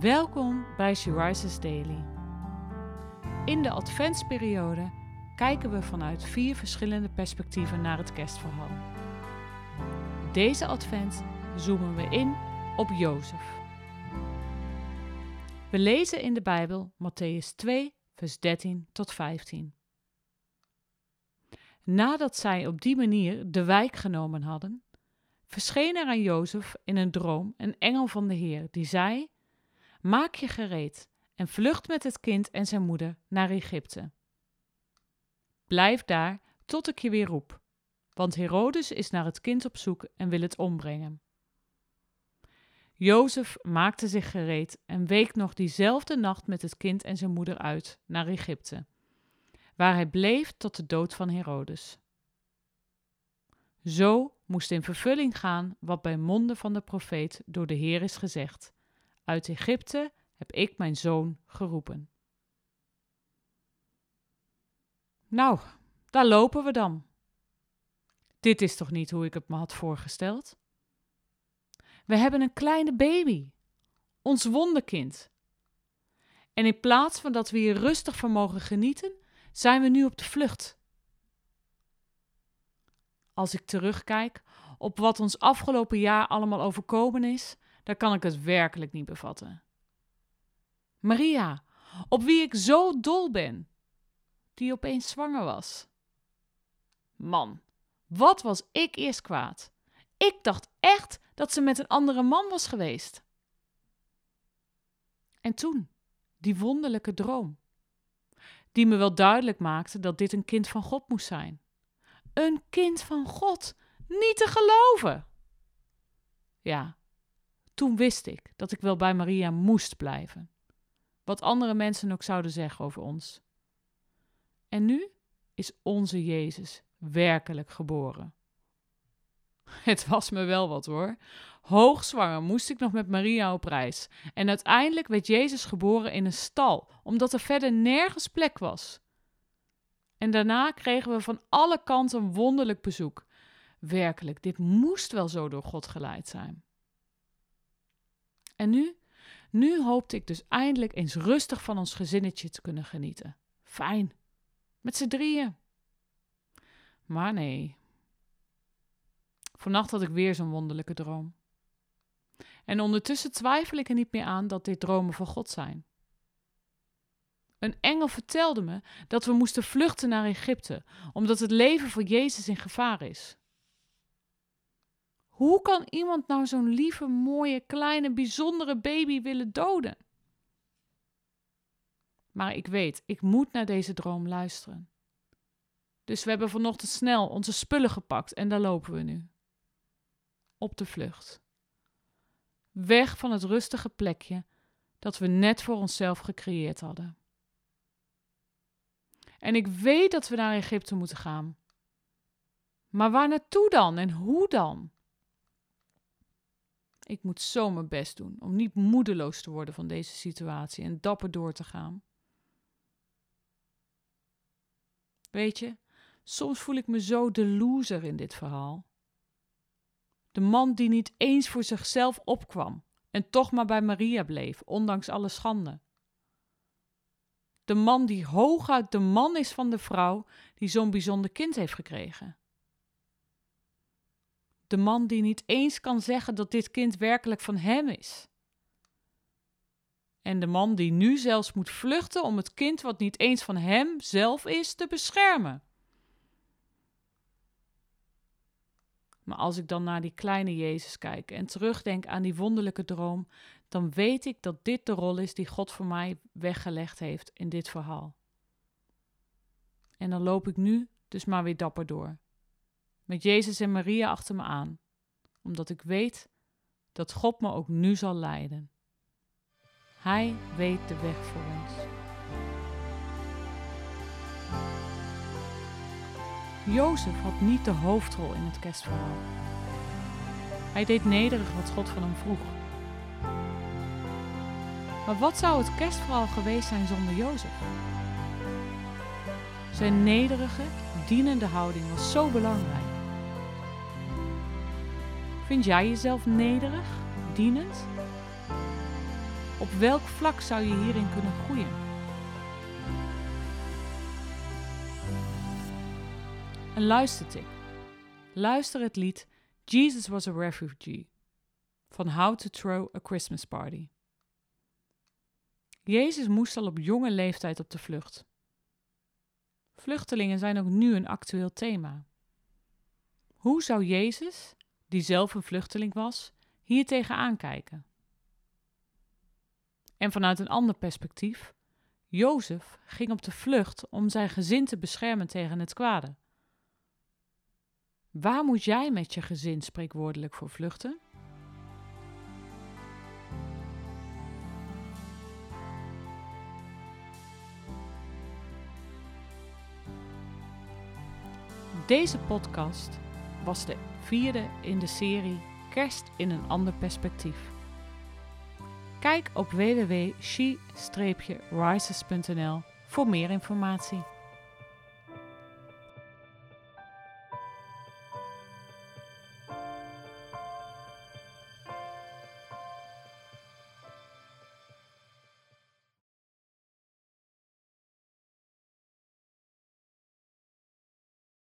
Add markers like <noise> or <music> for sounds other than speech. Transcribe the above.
Welkom bij She Daily. In de adventsperiode kijken we vanuit vier verschillende perspectieven naar het kerstverhaal. Deze advent zoomen we in op Jozef. We lezen in de Bijbel Matthäus 2, vers 13 tot 15. Nadat zij op die manier de wijk genomen hadden, verscheen er aan Jozef in een droom een engel van de Heer, die zei: Maak je gereed en vlucht met het kind en zijn moeder naar Egypte. Blijf daar tot ik je weer roep, want Herodes is naar het kind op zoek en wil het ombrengen. Jozef maakte zich gereed en week nog diezelfde nacht met het kind en zijn moeder uit naar Egypte, waar hij bleef tot de dood van Herodes. Zo moest in vervulling gaan wat bij monden van de profeet door de Heer is gezegd. Uit Egypte heb ik mijn zoon geroepen. Nou, daar lopen we dan. Dit is toch niet hoe ik het me had voorgesteld? We hebben een kleine baby, ons wonderkind. En in plaats van dat we hier rustig van mogen genieten, zijn we nu op de vlucht. Als ik terugkijk op wat ons afgelopen jaar allemaal overkomen is, dan kan ik het werkelijk niet bevatten. Maria, op wie ik zo dol ben, die opeens zwanger was. Man, wat was ik eerst kwaad? Ik dacht echt dat ze met een andere man was geweest. En toen, die wonderlijke droom, die me wel duidelijk maakte dat dit een kind van God moest zijn. Een kind van God, niet te geloven. Ja, toen wist ik dat ik wel bij Maria moest blijven. Wat andere mensen ook zouden zeggen over ons. En nu is onze Jezus werkelijk geboren. <laughs> Het was me wel wat hoor. Hoogzwanger moest ik nog met Maria op reis. En uiteindelijk werd Jezus geboren in een stal, omdat er verder nergens plek was. En daarna kregen we van alle kanten een wonderlijk bezoek. Werkelijk, dit moest wel zo door God geleid zijn. En nu? Nu hoopte ik dus eindelijk eens rustig van ons gezinnetje te kunnen genieten. Fijn. Met z'n drieën. Maar nee. Vannacht had ik weer zo'n wonderlijke droom. En ondertussen twijfel ik er niet meer aan dat dit dromen van God zijn. Een engel vertelde me dat we moesten vluchten naar Egypte, omdat het leven voor Jezus in gevaar is. Hoe kan iemand nou zo'n lieve, mooie, kleine, bijzondere baby willen doden? Maar ik weet, ik moet naar deze droom luisteren. Dus we hebben vanochtend snel onze spullen gepakt en daar lopen we nu. Op de vlucht. Weg van het rustige plekje dat we net voor onszelf gecreëerd hadden. En ik weet dat we naar Egypte moeten gaan. Maar waar naartoe dan en hoe dan? Ik moet zo mijn best doen om niet moedeloos te worden van deze situatie en dapper door te gaan. Weet je, soms voel ik me zo de loser in dit verhaal. De man die niet eens voor zichzelf opkwam en toch maar bij Maria bleef, ondanks alle schande. De man die hooguit de man is van de vrouw die zo'n bijzonder kind heeft gekregen. De man die niet eens kan zeggen dat dit kind werkelijk van hem is. En de man die nu zelfs moet vluchten om het kind wat niet eens van hem zelf is te beschermen. Maar als ik dan naar die kleine Jezus kijk en terugdenk aan die wonderlijke droom, dan weet ik dat dit de rol is die God voor mij weggelegd heeft in dit verhaal. En dan loop ik nu dus maar weer dapper door met Jezus en Maria achter me aan, omdat ik weet dat God me ook nu zal leiden. Hij weet de weg voor ons. Jozef had niet de hoofdrol in het kerstverhaal. Hij deed nederig wat God van hem vroeg. Maar wat zou het kerstverhaal geweest zijn zonder Jozef? Zijn nederige, dienende houding was zo belangrijk. Vind jij jezelf nederig, dienend? Op welk vlak zou je hierin kunnen groeien? Een luistertip. Luister het lied Jesus Was a Refugee van How to Throw a Christmas Party. Jezus moest al op jonge leeftijd op de vlucht. Vluchtelingen zijn ook nu een actueel thema. Hoe zou Jezus, die zelf een vluchteling was, hier tegenaan kijken? En vanuit een ander perspectief, Jozef ging op de vlucht om zijn gezin te beschermen tegen het kwade. Waar moet jij met je gezin spreekwoordelijk voor vluchten? Deze podcast was de vierde in de serie Kerst in een ander perspectief. Kijk op www.she-rises.nl voor meer informatie.